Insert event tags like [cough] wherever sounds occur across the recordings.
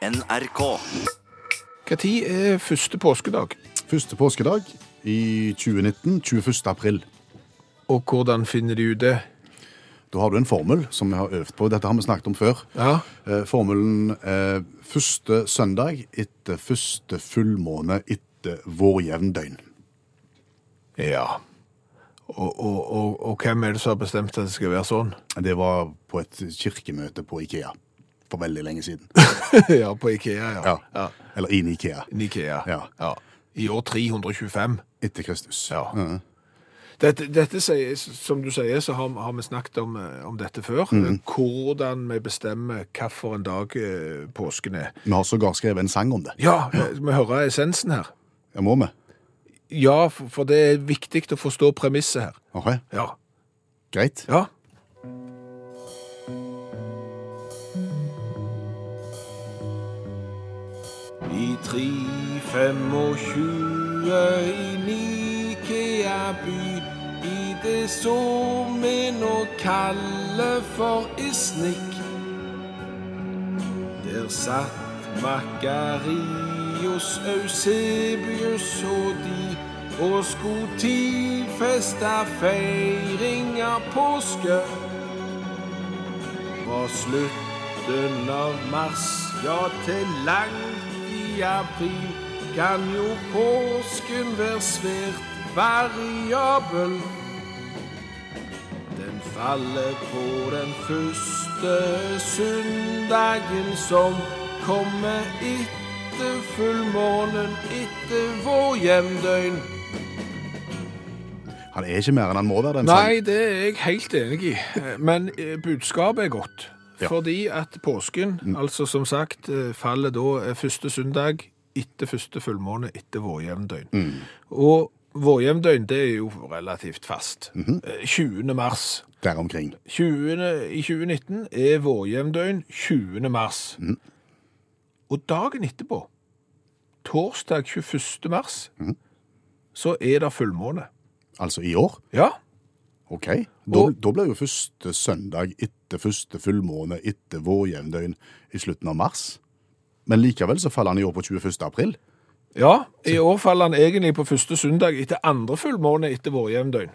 NRK. Når er første påskedag? Første påskedag i 2019, 21. april. Og hvordan finner de ut det? Da har du en formel som vi har øvd på. Dette har vi snakket om før. Ja, Eh, Formelen er første søndag etter første fullmåne etter vårjevndøgn. ja. Og, og, og, og hvem er det som har bestemt at det skal være sånn? Det var på et kirkemøte på Ikea for veldig lenge siden. [laughs] ja, på Ikea, ja. Ja. Eller inn i Ikea. Ikea. Ja. I år 325. Etter Kristus. Ja. Mm. Dette, dette som du sier, så har, har vi snakket om, eh, om dette før. Hvordan vi bestemmer hvilken dag eh, påsken er. Vi har sågar skrevet en sang om det. Ja, eh, vi hører essensen her. Ja, må vi? Ja, for, for det er viktig å forstå premisset her. Ok, Ja. greit. Ja. I 325 i Nikea by I det som vi nå kaller for Isnik Der satt Makarios, Eusebius og de Og skulle tidfeste feiring av påske. Fra slutten av mars, ja til langt i april Kan jo påsken være svært variabel den faller på den første søndagen som kommer etter fullmånen etter vår hjemdøgn. Han er ikke mer enn han må være, den Nei, det er jeg helt enig i, men eh, budskapet er godt. Fordi at påsken, altså som sagt, eh, faller da eh, første søndag etter første fullmåne etter vårjevndøgn. Og vårjevndøgn, det er jo relativt fast. Eh, 20. mars. Der omkring. 20. I 2019 er vårjevndøgn 20. mars. Og dagen etterpå, torsdag 21. mars, så er det fullmåne. Altså i år? Ja, Ok. Da, Og- da blir jo første søndag etter første fullmåne etter vårjevndøgn i slutten av mars. Men likevel så faller han i år på 21. april. ja i år faller han egentlig på første søndag etter andre fullmåne etter vårjevndøgn.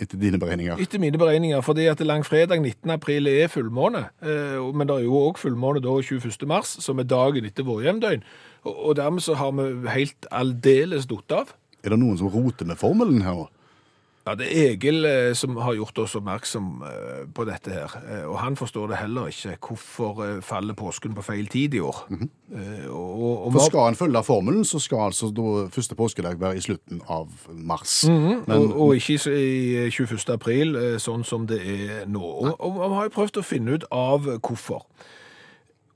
Etter dine beregninger. Etter mine beregninger, fordi at langfredag 19. april er fullmåne, eh, men det er jo også fullmåne da 21. mars, som er dagen etter vårjevndøgn. Og dermed så har vi helt aldeles datt av. Er det noen som roter med formelen her nå? Ja, det er Egil eh, som har gjort oss oppmerksom eh, på dette her, eh, og han forstår det heller ikke. Hvorfor faller påsken på feil tid i år? Eh, og, og, og, For skal en følge formelen, så skal altså da første påskedag være i slutten av mars. Men og, og ikke i 21. april, sånn som det er nå. Og vi har jo prøvd å finne ut av hvorfor.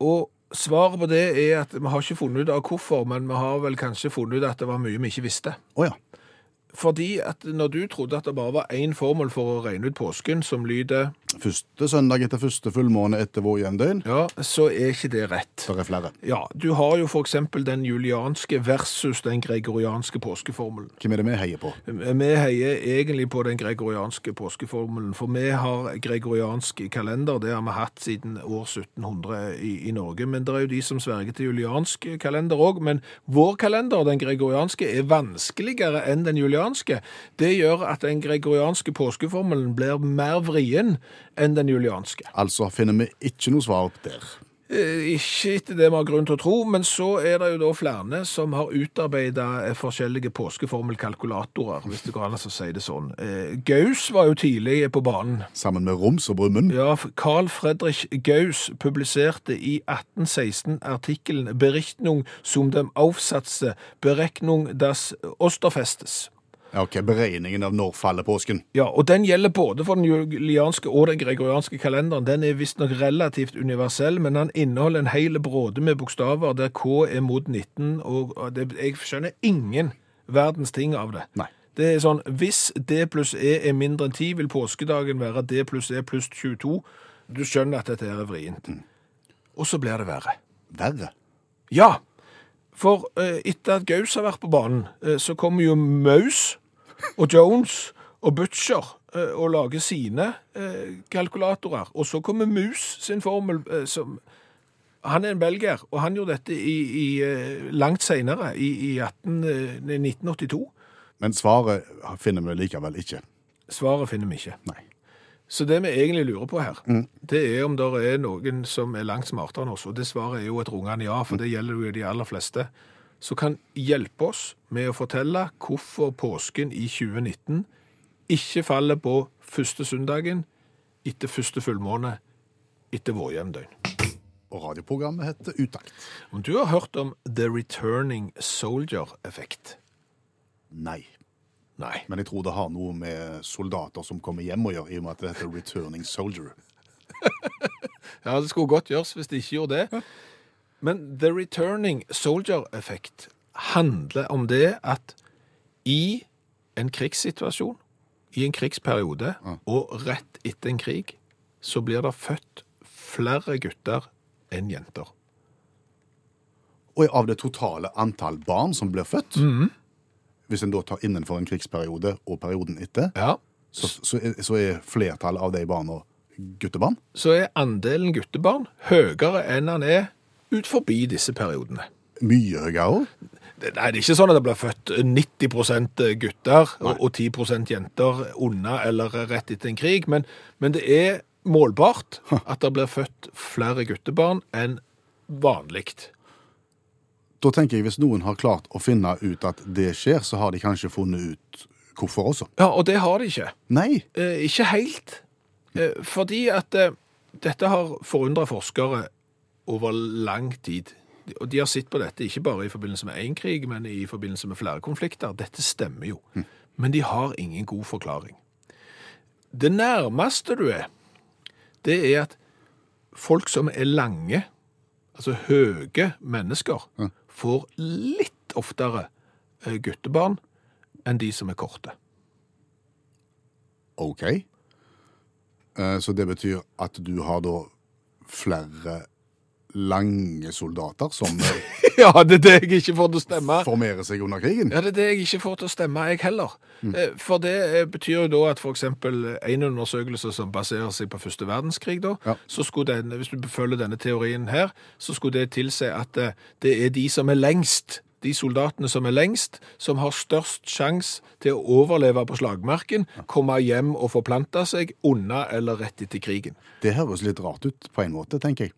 Og svaret på det er at vi har ikke funnet ut av hvorfor, men vi har vel kanskje funnet ut at det var mye vi ikke visste. Oh, ja. Fordi at når du trodde at det bare var én formel for å regne ut påsken, som lyder Første søndag etter første fullmåne etter vår hjemdøgn. ja, så er ikke det rett. Det er flere. Ja, du har jo eksempel den julianske versus den gregorianske påskeformelen. Hvem er det vi heier på? Vi heier egentlig på den gregorianske påskeformelen, for vi har gregoriansk kalender, det har vi hatt siden år 1700 i, i Norge, men det er jo de som sverger til juliansk kalender òg, men vår kalender, den gregorianske, er vanskeligere enn den julianske. Det gjør at den gregorianske påskeformelen blir mer vrien enn den julianske. Altså finner vi ikke noe svar opp der. Eh, Ikke etter det vi har grunn til å tro, men så er det jo da flere som har utarbeidet eh, forskjellige påskeformelkalkulatorer, hvis det går an å si det sånn. Eh, Gaus var jo tidlig på banen. Sammen med Roms og Brumund. Ja, Carl Fredrik Gaus publiserte i 1816 artikkelen 'Berichtnung som dem Aufsatze Berechnung das Osterfestes'. Ja, ok, Beregningen av når faller påsken. Ja, og den gjelder både for den julianske og den gregorianske kalenderen. Den er visstnok relativt universell, men den inneholder en hel bråde med bokstaver der K er mot 19, og det, jeg skjønner ingen verdens ting av det. Nei. Det er sånn, hvis D pluss E er mindre enn 10, vil påskedagen være D pluss E pluss 22. Du skjønner at dette er vrient. Og så blir det verre. Verre. Ja, for eh, etter at Gaus har vært på banen, eh, så kommer jo Maus og Jones og Butcher eh, og lager sine kalkulatorer. Og så kommer Mus sin formel, som Han er en belgier, og han gjorde dette i, i, langt senere, i, i 18, eh, 1982. Men svaret finner vi likevel ikke. Svaret finner vi ikke. Nei. Så det vi egentlig lurer på her, det er om det er noen som er langt smartere enn oss, og det svaret er jo et rungende ja, for det gjelder jo de aller fleste, som kan hjelpe oss med å fortelle hvorfor påsken i 2019 ikke faller på første søndagen etter første fullmåne etter vårjevndøgn. Og radioprogrammet heter Utakt. Om du har hørt om The Returning Soldier-effekt? Nei. Nei. Men jeg tror det har noe med soldater som kommer hjem å gjøre, i og med at det heter Returning Soldier. [laughs] Ja, det skulle godt gjøres hvis de ikke gjorde det. Men The Returning Soldier-effekt handler om det at i en krigssituasjon, i en krigsperiode, og rett etter en krig, så blir det født flere gutter enn jenter. Og av det totale antall barn som blir født, hvis en da tar innenfor en krigsperiode og perioden etter, Ja. så, så, er, så er flertallet av de barna guttebarn. Så er andelen guttebarn høyere enn han er ut forbi disse periodene. Mye høyere. Nei, det er ikke sånn at det blir født 90% gutter og, og 10% jenter unna eller rett etter en krig, men, men det er målbart at det blir født flere guttebarn enn vanlig. Da tenker jeg hvis noen har klart å finne ut at det skjer, så har de kanskje funnet ut hvorfor også. Ja, og det har de ikke. Nei. Eh, ikke helt. Eh, fordi at eh, dette har forundret forskere over lang tid. Og de har sett på dette ikke bare i forbindelse med én krig, men i forbindelse med flere konflikter. Dette stemmer jo. Men de har ingen god forklaring. Det nærmeste du er, det er at folk som er lange, altså høye mennesker, får litt oftere eh, guttebarn enn de som er korte. OK. Eh, Så det betyr at du har da flere lange soldater som [laughs] eh, Ja, det er det jeg ikke får til å stemme. formerer seg under krigen? Ja, det er det jeg ikke får til å stemme, jeg heller. Eh, For det eh, betyr jo da at eksempel en undersøkelse som baserer seg på første verdenskrig da, Ja. så skulle den, hvis du følger denne teorien her, så skulle det tilse at eh, det er de som er lengst, de soldatene som er lengst, som har størst sjans til å overleve på slagmarken, komme hjem og forplante seg unna eller rett etter krigen. Det høres litt rart ut på en måte, tenker jeg.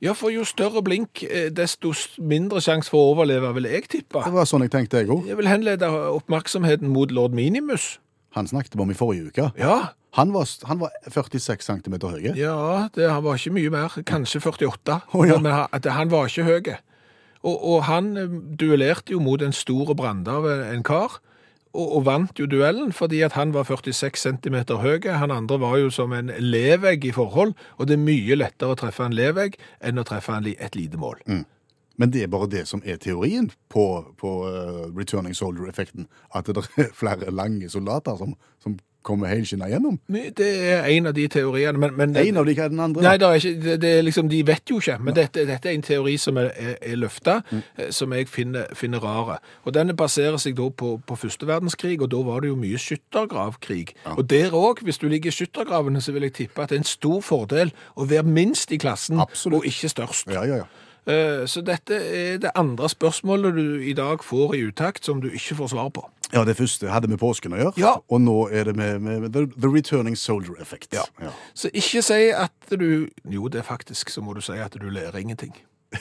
Ja, for jo større blink, eh, desto mindre sjanse for å overleve, vil jeg tippe. Det var sånn jeg tenkte, jeg òg. Jeg vil henlede oppmerksomheten mot lord Minimus. Han snakket vi om i forrige uke. Ja, Han var, han var 46 cm høy. ja det, han var ikke mye mer, kanskje 48, Å, ja. men han, han var ikke høy. Og, og han eh, duellerte jo mot en stor brandav en kar, og, og vant jo duellen fordi at han var 46 cm høy. Han andre var jo som en levegg i forhold, og det er mye lettere å treffe en levegg enn å treffe en, et lite mål. Men det er bare det som er teorien på, på uh, Returning Soldier-effekten. At det er [laughs] flere lange soldater som, som kommer helskinna gjennom. Det er en av de teoriene, men, men En av de hva er den andre? Nei, det er ikke, det, det er liksom, de vet jo ikke, men dette, dette er en teori som er, er, er løfta, mm. som jeg finner, finner rare. Og denne baserer seg da på, på første verdenskrig, og da var det jo mye skyttergravkrig. Og der òg, hvis du ligger i skyttergravene, så vil jeg tippe at det er en stor fordel å være minst i klassen, Absolutt. og ikke størst. Ja, ja, ja. Eh, Så dette er det andre spørsmålet du i dag får i utakt, som du ikke får svar på. Ja, det første hadde med påsken å gjøre, Ja. og nå er det med, med, med the, the Returning Soldier-effekt. Ja. Så ikke si at du Jo, det er faktisk, så må du si at du lærer ingenting. [laughs]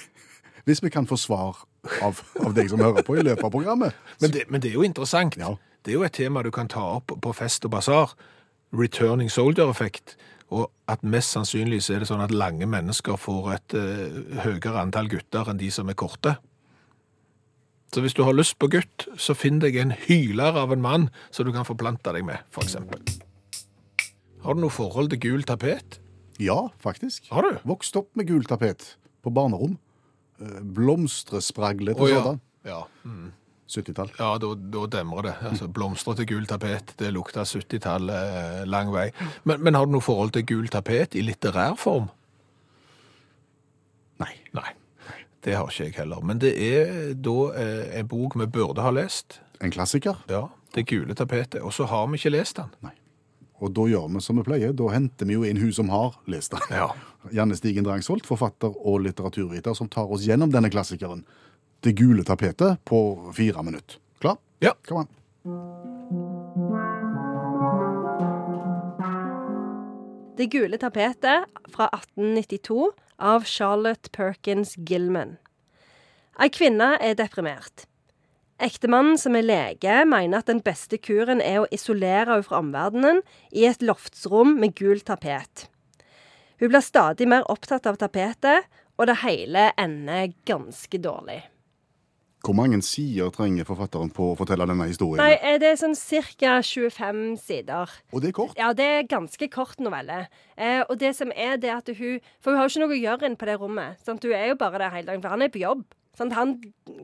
Hvis vi kan få svar av, av deg som hører på i løpet av programmet. [laughs] Men det, men det er jo interessant. Ja. Det er jo et tema du kan ta opp på fest og basar. Returning soldier-effekt. Og at mest sannsynlig så er det sånn at lange mennesker får et uh, høyere antall gutter enn de som er korte. Så hvis du har lyst på gutt, så finn deg en hyler av en mann som du kan forplante deg med, eksempel. Har du noe forhold til gul tapet? Ja, faktisk. Har du? Vokst opp med gul tapet på barnerom. Eh, til Å, ja. sådan. Ja. Mm. 70-tall. Ja, da, da demrer det. Altså, blomstrete gul tapet, det lukter 70-tall eh, lang vei. Men, men har du noe forhold til gul tapet i litterær form? Nei. Nei, det har ikke jeg heller. Men det er da eh, en bok vi burde ha lest. En klassiker. Ja, Det gule tapetet. Og så har vi ikke lest den. Nei. Og da gjør vi som vi pleier. Da henter vi jo inn hun som har lest den. Ja. [laughs] Janne Stigen Drangsholt, forfatter og litteraturviter, som tar oss gjennom denne klassikeren. Det gule tapetet på fire minutter. Klar? Ja. Kom an. Det gule tapetet fra 1892 av Charlotte Perkins Gilman. Ei kvinne er deprimert. Ektemannen, som er lege, mener at den beste kuren er å isolere henne fra omverdenen i et loftsrom med gult tapet. Hun blir stadig mer opptatt av tapetet, og det hele ender ganske dårlig. Hvor mange sider trenger forfatteren på å fortelle denne historien? Nei, eh, det er sånn ca. 25 sider. Og det er kort. Ja, det er ganske kort novelle. Eh, og det som er det at hun For hun har jo ikke noe å gjøre inne på det rommet. Sant? Hun er jo bare der hele dagen, for han er på jobb. Sant? Han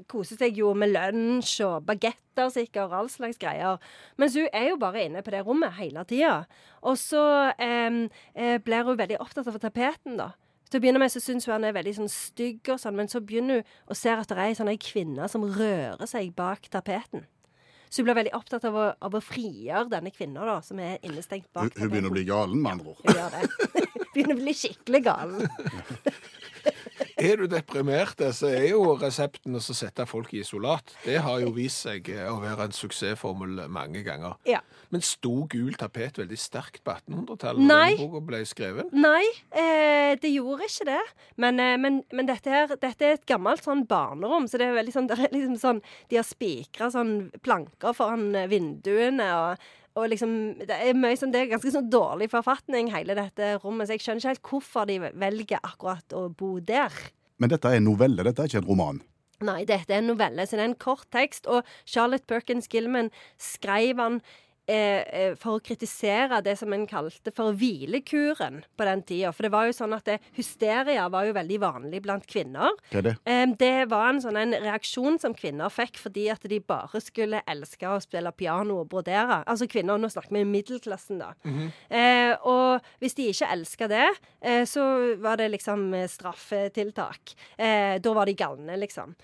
koser seg jo med lunsj og bagetter sikkert og all slags greier. Mens hun er jo bare inne på det rommet hele tida. Og så eh, eh, blir hun veldig opptatt av tapeten, da. Til å begynne med så syns hun han er veldig sånn stygg, og sånn, men så begynner hun å se at det er ei sånn kvinne som rører seg bak tapeten. Så hun blir veldig opptatt av å, av å frigjøre denne kvinna, da, som er innestengt bak bak hun begynner å bli galen, med andre ord. Hun gjør det. [laughs] begynner å bli skikkelig galen. [laughs] Er du deprimert, så er jo resepten å sette folk i isolat. Det har jo vist seg eh, å være en suksessformel mange ganger. Ja. Men sto gul tapet veldig sterkt på 1800-tallet da boka ble skrevet? Nei, eh, det gjorde ikke det. Men, eh, men, men dette, her, dette er et gammelt sånn barnerom, så det er veldig sånn, det er liksom sånn De har spikra sånn planker foran eh, vinduene og og liksom, Det er mye sånn, det er ganske sånn dårlig forfatning, hele dette rommet. Så jeg skjønner ikke helt hvorfor de velger akkurat å bo der. Men dette er en novelle, dette er ikke en roman. Nei, dette er en novelle, så det er en kort tekst. Og Charlotte Perkins Gilman skrev han eh, eh, for å kritisere det som en kalte for hvilekuren på den tida. For det var jo sånn at det, hysteria var jo veldig vanlig blant kvinner. Er det? Eh, det var en sånn en reaksjon som kvinner fikk fordi at de bare skulle elske å spille piano og brodere. Altså kvinner, nå snakker vi middelklassen, da. eh, og hvis de ikke elska det, eh, så var det liksom eh, straffetiltak. Eh, da var de galne, liksom.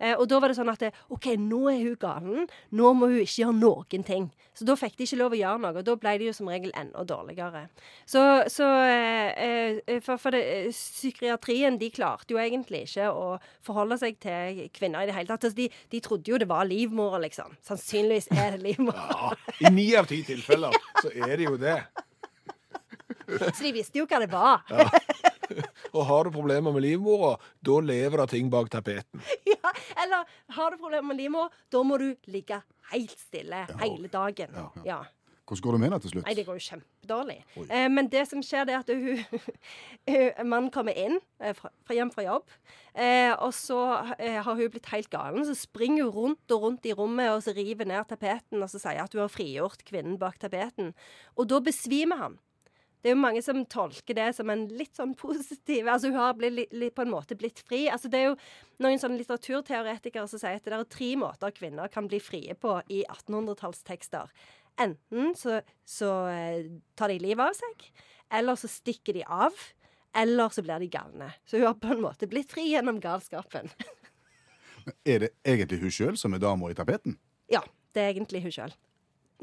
Eh, og da var det sånn at OK, nå er hun galen. Nå må hun ikke gjøre noen ting. Så da fikk de ikke lov å gjøre noe, og da ble de jo som regel enda dårligere. Så, så eh, eh, For, for det, psykiatrien, de klarte jo egentlig ikke å forholde seg til kvinner i det hele tatt. Altså, de, de trodde jo det var livmora, liksom. Sannsynligvis er det livmora. Ja, I ni av ti tilfeller så er det jo det. Så de visste jo hva det var. [laughs] Og har du problemer med livmora, da lever det ting bak tapeten. [laughs] Ja, eller har du problemer med livmora, da må du ligge helt stille hele dagen. Ja, ja. Ja. Hvordan går det med henne til slutt? Nei, det går jo kjempedårlig. Eh, men det som skjer, det er at hun, hun [laughs] mannen kommer inn eh, fra hjem fra jobb, eh, og så eh, har hun blitt helt galen. Så springer hun rundt og rundt i rommet og så river ned tapeten og så sier at hun har frigjort kvinnen bak tapeten. Og da besvimer han. Det er jo mange som tolker det som en litt sånn positiv Altså hun har blitt, li- på en måte blitt fri. Altså Det er jo noen sånne litteraturteoretikere som sier at det er tre måter kvinner kan bli frie på i 1800-tallstekster. Enten så, så eh, tar de livet av seg, eller så stikker de av, eller så blir de galne. Så hun har på en måte blitt fri gjennom galskapen. Er det egentlig hun sjøl som er dama i tapeten? Ja, det er egentlig hun sjøl.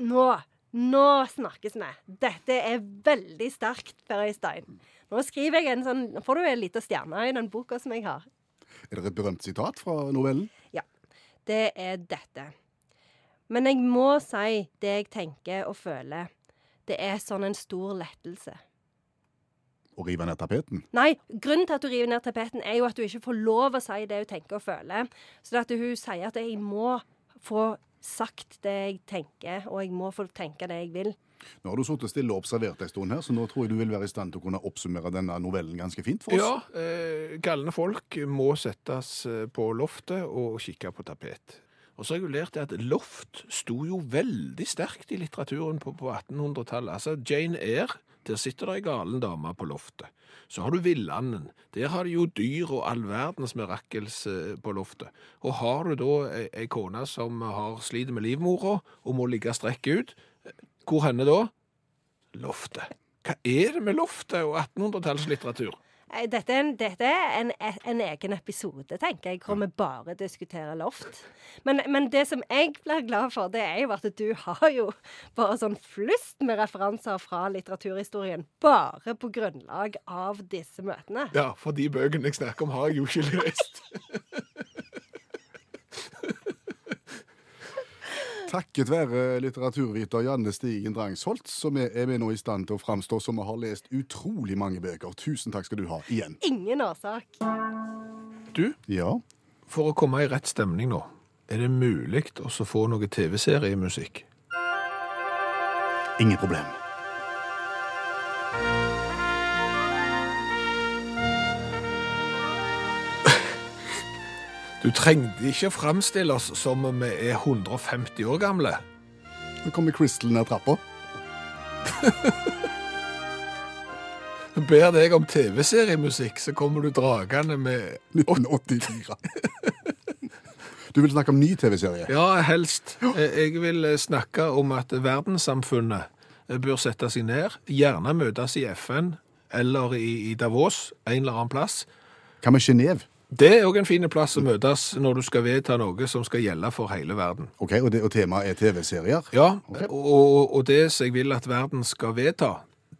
Nå, nå snakkes vi. Dette er veldig sterkt, Per Øystein. Nå skriver jeg en sånn får du en liten stjerne i den boka som jeg har. Er det et berømt sitat fra novellen? Ja. Det er dette. Men jeg må si det jeg tenker og føler. Det er sånn en stor lettelse. Å rive ned tapeten? Nei, grunnen til at du river ned tapeten, er jo at du ikke får lov å si det hun tenker og føler. Så det at hun sier at jeg må få sagt det jeg tenker, og jeg må få tenke det jeg vil. Nå har du sittet stille og observert en stund her, så nå tror jeg du vil være i stand til å kunne oppsummere denne novellen ganske fint for oss. Ja, eh, galne folk må settes eh, på loftet og kikke på tapet. Og så har jeg jo lært at loft sto jo veldig sterkt i litteraturen på, på 1800-tallet. Altså Jane Eyre, der sitter det ei galen dame på loftet. Så har du Villanden. Der har de jo dyr og all verdens mirakels eh, på loftet. Og har du da ei, kone som har sliter med livmora og må ligge strekk ut, hvor henne da? Loftet. Hva er det med loftet og 1800-tallslitteratur? Eh, Dette er, en, dette er en, en egen episode, tenker jeg, hvor vi bare diskuterer loft. Men, men det som jeg blir glad for, det er jo at du har jo bare sånn flust med referanser fra litteraturhistorien bare på grunnlag av disse møtene. Ja, for de bøkene jeg snakker om, har jeg jo ikke lest. [laughs] Takket være litteraturviter Janne Stigen Drangsholt, så vi er vi nå i stand til å framstå som vi har lest utrolig mange bøker. Tusen takk skal du ha igjen. Ingen årsak. Du, Ja, for å komme i rett stemning nå, er det mulig å så få noe TV-seriemusikk? ingen problem. Du trengte ikke å framstille oss som om vi er 150 år gamle. Nå kommer Crystal ned trappa. [laughs] Ber deg om TV-seriemusikk, så kommer du dragende med 1984. Du vil snakke om ny TV-serie? Ja, helst. Jeg vil eh, snakke om at verdenssamfunnet eh, bør sette seg ned, gjerne møtes i FN eller i i Davos, en eller annen plass. Hva med Genéve? Det er òg en fin plass å møtes når du skal vedta noe som skal gjelde for hele verden. Ok, Og, det, og temaet er TV-serier? Ja, og, og det som jeg vil at verden skal vedta,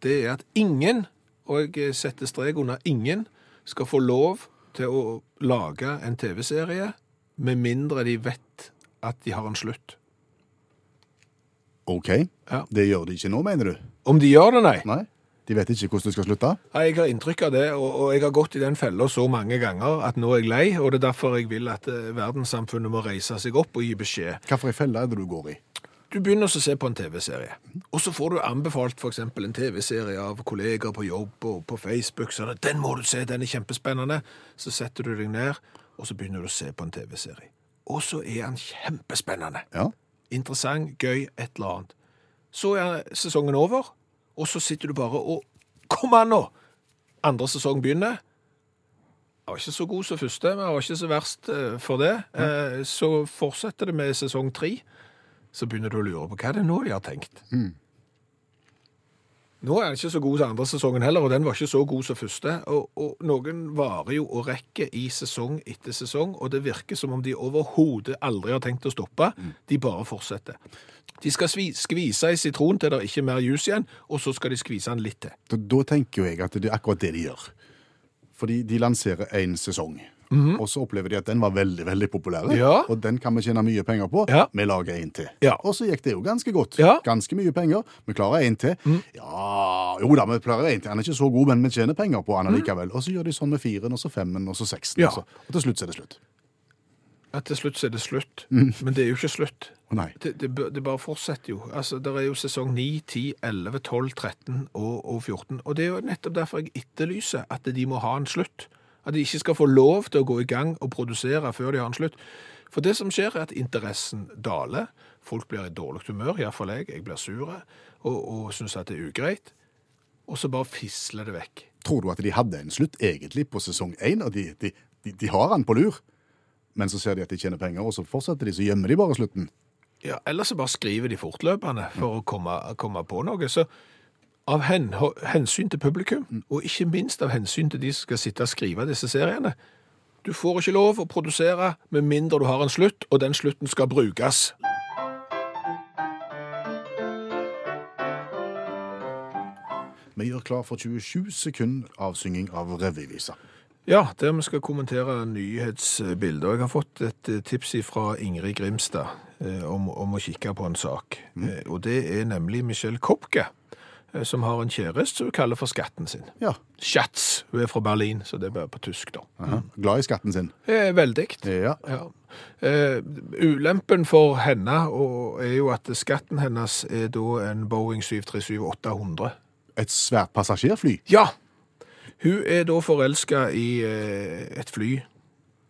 det er at ingen, og jeg setter strek under ingen, skal få lov til å lage en TV-serie med mindre de vet at de har en slutt. Ok, Ja. det gjør de ikke nå, mener du? Om de gjør det, nei. Nei? De vet ikke hvordan det skal slutte? Nei, Jeg har inntrykk av det, og, og jeg har gått i den fella så mange ganger at nå er jeg lei, og det er derfor jeg vil at eh, verdenssamfunnet må reise seg opp og gi beskjed. Hvilken felle er det du går i? Du begynner å se på en TV-serie, og så får du anbefalt eksempel en TV-serie av kolleger på jobb og på Facebook, sånn at den må du se, den er kjempespennende. Så setter du deg ned, og så begynner du å se på en TV-serie. Og så er han kjempespennende. Ja. Interessant, gøy, et eller annet. Så er sesongen over, og så sitter du bare og Kom an nå! Andre sesong begynner. Jeg var ikke så god som første, men jeg var ikke så verst eh, for det. Mm. Så fortsetter det med sesong tre. Så begynner du å lure på hva er det nå de har tenkt. Nå er den ikke så god som andre sesongen heller, og den var ikke så god som første. Og, og noen varer jo og rekker i sesong etter sesong, og det virker som om de overhodet aldri har tenkt å stoppe. De bare fortsetter. De skal skvise i sitron til det er ikke mer juice igjen, og så skal de skvise den litt til. Da, da tenker jo jeg at det er akkurat det de gjør. Fordi de lanserer én sesong, og så opplever de at den var veldig veldig populær. Mhm. Ja. Og den kan vi tjene mye penger på. Ja. Vi lager en til. Ja. Og så gikk det jo ganske godt. Mhm. Ganske mye penger. Vi klarer en til. Ja, jo da, vi klarer en til. Han er ikke så god, men vi tjener penger på han likevel. Og så gjør de sånn med firen, og så femmen, og så seksten. Mhm. Og, så. og til slutt så er det slutt. Ja, til slutt så er det slutt. Men det er jo ikke slutt. Nei. Det, det, det bare fortsetter jo. Altså, Det er jo sesong 9, 10, 11, 12, 13 og, og 14. Og det er jo nettopp derfor jeg etterlyser at de må ha en slutt. At de ikke skal få lov til å gå i gang og produsere før de har en slutt. For det som skjer, er at interessen daler. Folk blir i dårlig humør, iallfall jeg. Jeg blir sur og, og syns at det er ugreit. Og så bare fisler det vekk. Tror du at de hadde en slutt egentlig på sesong én, og de, de, de, de har han på lur? Men så ser de at de tjener penger, og så fortsetter de, så gjemmer de bare slutten. Ja, Eller så bare skriver de fortløpende for å komme, komme på noe. Så av hen, hensyn til publikum, og ikke minst av hensyn til de som skal sitte og skrive disse seriene Du får ikke lov å produsere med mindre du har en slutt, og den slutten skal brukes. Vi gjør klar for 27 sekunder avsynging av revyvisa. Ja, der vi skal kommentere nyhetsbilder. Jeg har fått et eh, tips fra Ingrid Grimstad eh, om, om å kikke på en sak. Eh, og det er nemlig Michelle Kopke, som har en kjæreste som hun kaller for skatten sin. Ja. Schatz. Hun er fra Berlin, så det er bare på tysk, da. aha. Glad i skatten sin. Eh, veldig. Ja. Ja. Eh, ulempen for henne er jo at skatten hennes er da en Boeing 737-800. Et svært passasjerfly. Ja! Hun er da forelska i eh, et fly.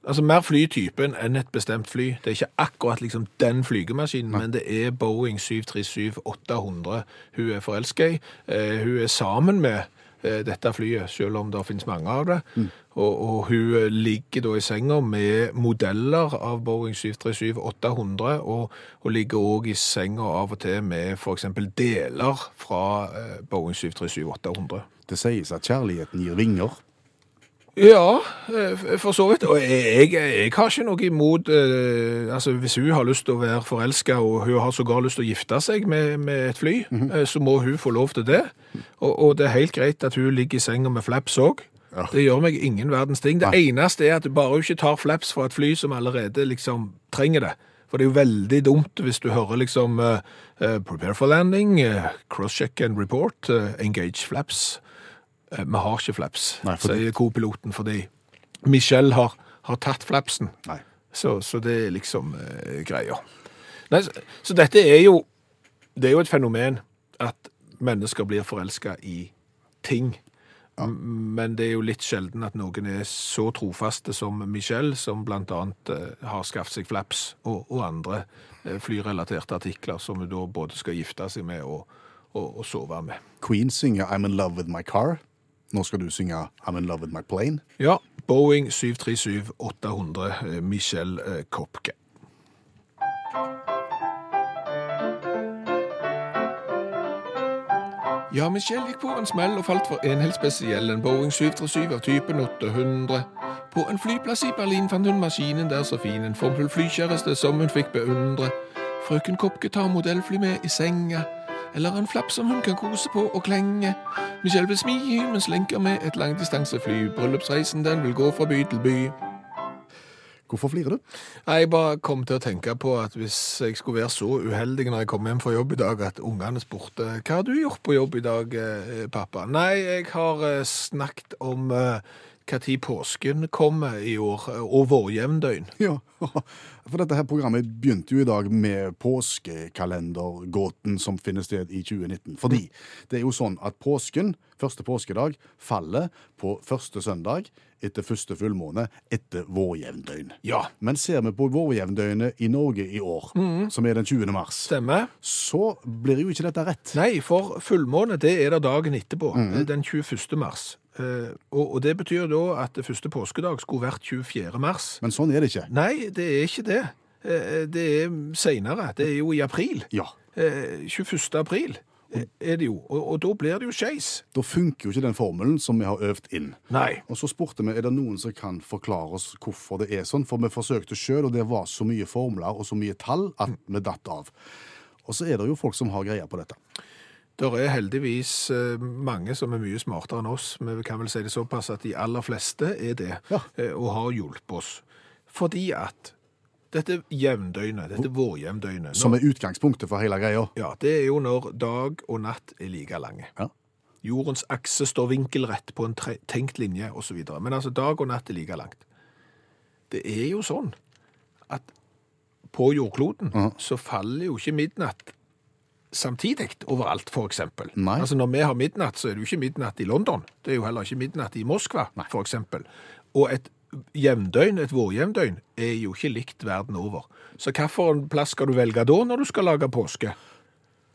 Altså mer flytypen enn et bestemt fly. Det er ikke akkurat liksom den flygemaskinen, men det er Boeing 737-800 hun er forelska i. Eh, hun er sammen med eh, dette flyet, selv om det finnes mange av det. Og, og hun eh, ligger da i senga med modeller av Boeing 737-800, og, og ligger òg i senga av og til med f.eks. deler fra eh, Boeing 737-800. Det sies at kjærligheten gir vinger. Ja, eh, for så vidt. Og jeg, jeg, jeg har ikke noe imot eh, altså Hvis hun har lyst til å være forelska, og hun har sågar lyst til å gifte seg med, med et fly, eh, så må hun få lov til det. Og, og det er helt greit at hun ligger i senga med flaps òg. Ja. Det gjør meg ingen verdens ting. Det Nei. eneste er at du bare ikke tar flaps fra et fly som allerede liksom trenger det. For det er jo veldig dumt hvis du hører liksom uh, uh, Prepare for landing, uh, cross-check and report, engage flaps. Eh, Vi har ikke flaps, Nei, fordi... sier co-piloten, fordi Michelle har, har tatt flapsen. Så, så det er liksom eh, greia. Nei, så, så dette er jo Det er jo et fenomen at mennesker blir forelska i ting. Ja. Men det er jo litt sjelden at noen er så trofaste som Michelle, som blant annet eh, har skaffet seg flaps, og, og andre eh, flyrelaterte artikler som hun da både skal gifte seg med og, og, og sove med. Queen synger I'm in love with my car. Nå skal du synge I'm in love with my plane. Ja, Boeing 737-800, eh, Michelle eh, Kopke. Ja, Michelle gikk på en smell og falt for en helt spesiell, en Boeing 737 av typen 800. På en flyplass i Berlin fant hun maskinen der så fin, en formfull flykjæreste som hun fikk beundre. Frøken Kopke tar modellfly med i senga, eller en flapp som hun kan kose på og klenge. Michelle vil smi mens lenker med et langdistansefly. Bryllupsreisen den vil gå fra by til by. Hvorfor flirer du? Jeg bare kom til å tenke på at hvis jeg skulle være så uheldig når jeg kom hjem fra jobb i dag, at ungene spurte hva har du gjort på jobb i dag, eh, pappa? Nei, jeg har eh, snakket om eh, hva tid påsken kommer i år, eh, og vårjevndøgn. Ja, [laughs] for dette her programmet begynte jo i dag med påskekalendergåten som finner sted i 2019. Fordi det er jo sånn at påsken, første påskedag, faller på første søndag etter første fullmåne etter vårjevndøgn. Ja, Men ser vi på vårjevndøgnet i Norge i år, som er den 20. mars, stemmer. så blir jo ikke dette rett. Nei, for fullmåne, det er det dagen etterpå, Mm. den 21. mars. Eh, og, det betyr da at det første påskedag skulle vært 24. mars. Men sånn er det ikke. Nei, det er ikke det. Eh, Det er senere. Det er jo i april. Ja. Eh, 21. april eh, er det jo, og, og da blir det jo skeis. Da funker jo ikke den formelen som vi har øvd inn. Nei. Og så spurte vi er det noen som kan forklare oss hvorfor det er sånn, for vi forsøkte sjøl, og det var så mye formler og så mye tall at vi datt av. Og så er det jo folk som har greie på dette. Det er heldigvis eh, mange som er mye smartere enn oss, men vi kan vel si det såpass at de aller fleste er det, Ja. eh, og har hjulpet oss. Fordi at dette jevndøgnet, dette vårjevndøgnet, Som er utgangspunktet for hele greia. ja, det er jo når dag og natt er like lange. Ja. Jordens akse står vinkelrett på en tenkt linje, osv. Men altså, dag og natt er like langt. Det er jo sånn at på jordkloden Ja. så faller jo ikke midnatt samtidig overalt, eksempel. Altså, når vi har midnatt, så er det jo ikke midnatt i London. Det er jo heller ikke midnatt i Moskva, f.eks. Og et jevndøgn, et vårjevndøgn, er jo ikke likt verden over. Så hvilken plass skal du velge da, når du skal lage påske?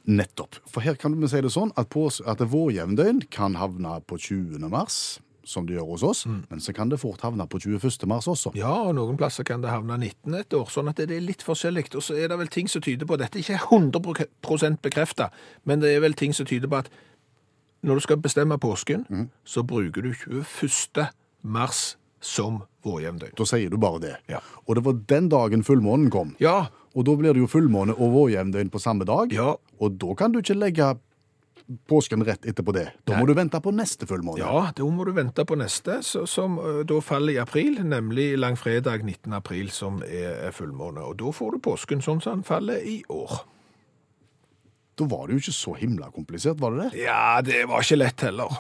Nettopp. For her kan vi si det sånn at, at vårjevndøgn kan havne på 20. mars, som det gjør hos oss, men så kan det fort havne på 21. mars også. Ja, og noen plasser kan det havne 19 et år, sånn at det er litt forskjellig. Og så er det vel ting som tyder på, dette er ikke 100 bekreftet, men det er vel ting som tyder på at når du skal bestemme påsken, så bruker du 21. mars som vårjevndøgn. Da sier du bare det. Ja. Og det var den dagen fullmånen kom. Ja, Og da blir det jo fullmåne og vårjevndøgn på samme dag. ja, Og da kan du ikke legge påsken rett etterpå det. Da Nei. må du vente på neste fullmåne. ja, da må du vente på neste, så, som da faller i april, nemlig langfredag 19. april, som er fullmåne. Og da får du påsken sånn som den faller i år. Da var det jo ikke så himla komplisert, var det det? Ja, det var ikke lett heller. [laughs]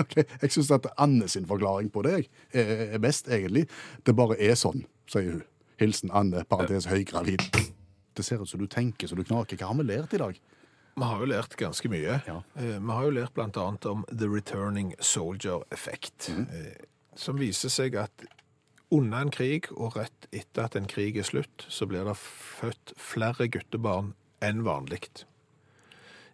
Ok, Jeg syns at Anne sin forklaring på det er best, egentlig. Det bare er sånn, sier hun. Hilsen Anne, parentes høygravid. Det ser ut som du tenker så du knaker. Hva har vi lært i dag? Vi har jo lært ganske mye. Ja. Eh, Vi har jo lært annet om The Returning Soldier Effect, mm. som viser seg at under en krig og rett etter at en krig er slutt, så blir det født flere guttebarn enn vanlig.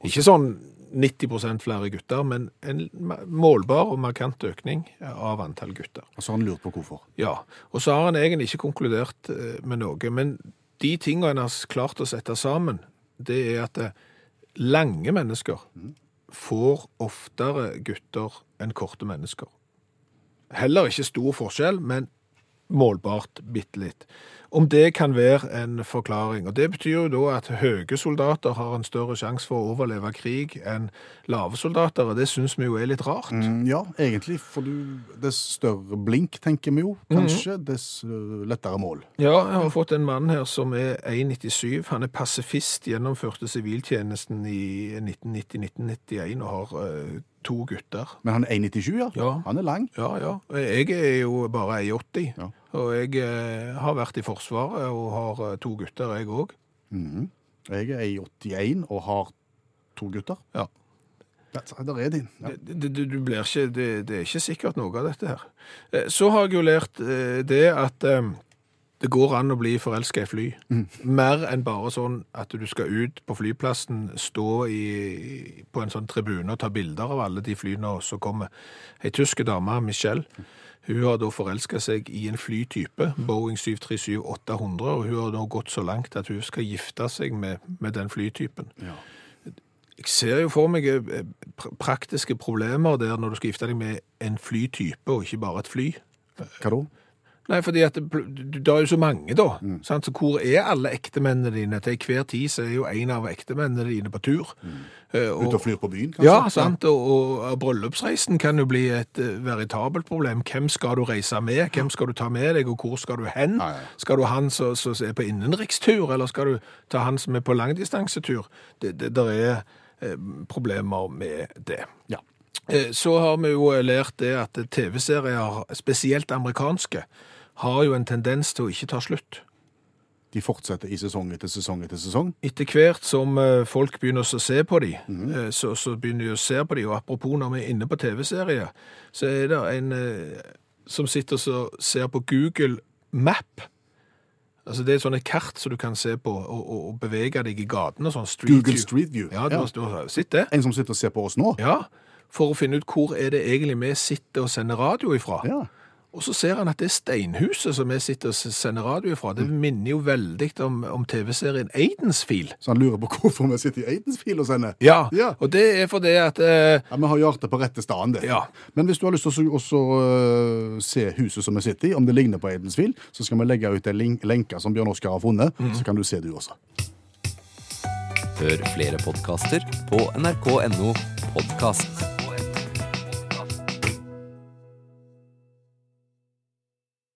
Ikke sånn 90% flere gutter, men en målbar og markant økning av antall gutter. Og så har han lurt på hvorfor. Ja, og så har han egentlig ikke konkludert eh, med noe, men de tingene han har klart å sette sammen, det er at lange mennesker får oftere gutter enn korte mennesker. Heller ikke stor forskjell, men målbart bitte litt. Om det kan være en forklaring. Og Det betyr jo da at høye soldater har en større sjanse for å overleve krig enn lave soldater, og det syns vi jo er litt rart. Mm, ja, egentlig. For du, dess større blink, tenker vi jo, kanskje, dess uh, lettere mål. Ja, jeg har fått en mann her som er 1,97. Han er pasifist, gjennomførte siviltjenesten i 1990-1991 og har uh, to gutter. Men han er 1,97, ja. Ja. Han er lang. Ja, ja. Jeg er jo bare 1,80. Ja. Og jeg eh, har vært i Forsvaret og har eh, to gutter, jeg òg. Mm. Jeg er i 81 og har to gutter. Ja. Der er din. Ja. Det, det, du blir ikke, det, det er ikke sikkert noe av dette her. Eh, Så har jeg jo lært eh, det at eh, det går an å bli forelska i fly. Mer enn bare sånn at du skal ut på flyplassen, stå i, på en sånn tribune og ta bilder av alle de flyene som kommer. Ei tysk dame, Michelle, hun har da forelska seg i en flytype, Boeing 737-800, og hun har nå gått så langt at hun skal gifte seg med, med den flytypen. Ja. Jeg ser jo for meg eh, praktiske problemer der når du skal gifte deg med en flytype, og ikke bare et fly. Hva da? Nei, fordi at det, det er jo så mange, da. Sant? Så hvor er alle ektemennene dine? Til hver tid så er jo en av ektemennene dine på tur. Eh, Ute og flyr på byen, kanskje? ja, sant. Og, og, og bryllupsreisen kan jo bli et eh, veritabelt problem. Hvem skal du reise med? Hvem skal du ta med deg, og hvor skal du hen? Ja. Skal du han som er på innenrikstur, eller skal du ta han som er på langdistansetur? Det, det der er eh, problemer med det. Ja. Eh, Så har vi jo lært det at TV-serier, spesielt amerikanske, har jo en tendens til å ikke ta slutt. De fortsetter i sesong etter sesong etter sesong. Etter hvert som eh, folk begynner å se på dem, eh, så, så begynner de å se på dem. og apropos når vi er inne på TV-serier, så er det en eh, som sitter og ser på Google Map. Altså det er sånne kart som du kan se på og, og, og bevege deg i gatene, sånn Google view. Street View. Ja, du, ja. du har sett det? En som sitter og ser på oss nå. Ja, for å finne ut hvor er det egentlig vi sitter og sender radio ifra. Ja. Og så ser han at det steinhuset som vi sitter og sender radio fra, Det minner jo veldig om, om TV-serien Aidensfil. Så han lurer på hvorfor vi sitter i Aidensfil og sender. Ja, Ja. og det er fordi at eh, Ja, Vi har hjertet på rette staden, det. Ja. Men hvis du har lyst til å også, uh, se huset som vi sitter i, om det ligner på Aidensfil, så skal vi legge ut en link lenke som Bjørn Oskar har funnet, så kan du se du også. Hør flere podkaster på nrk.no podkast.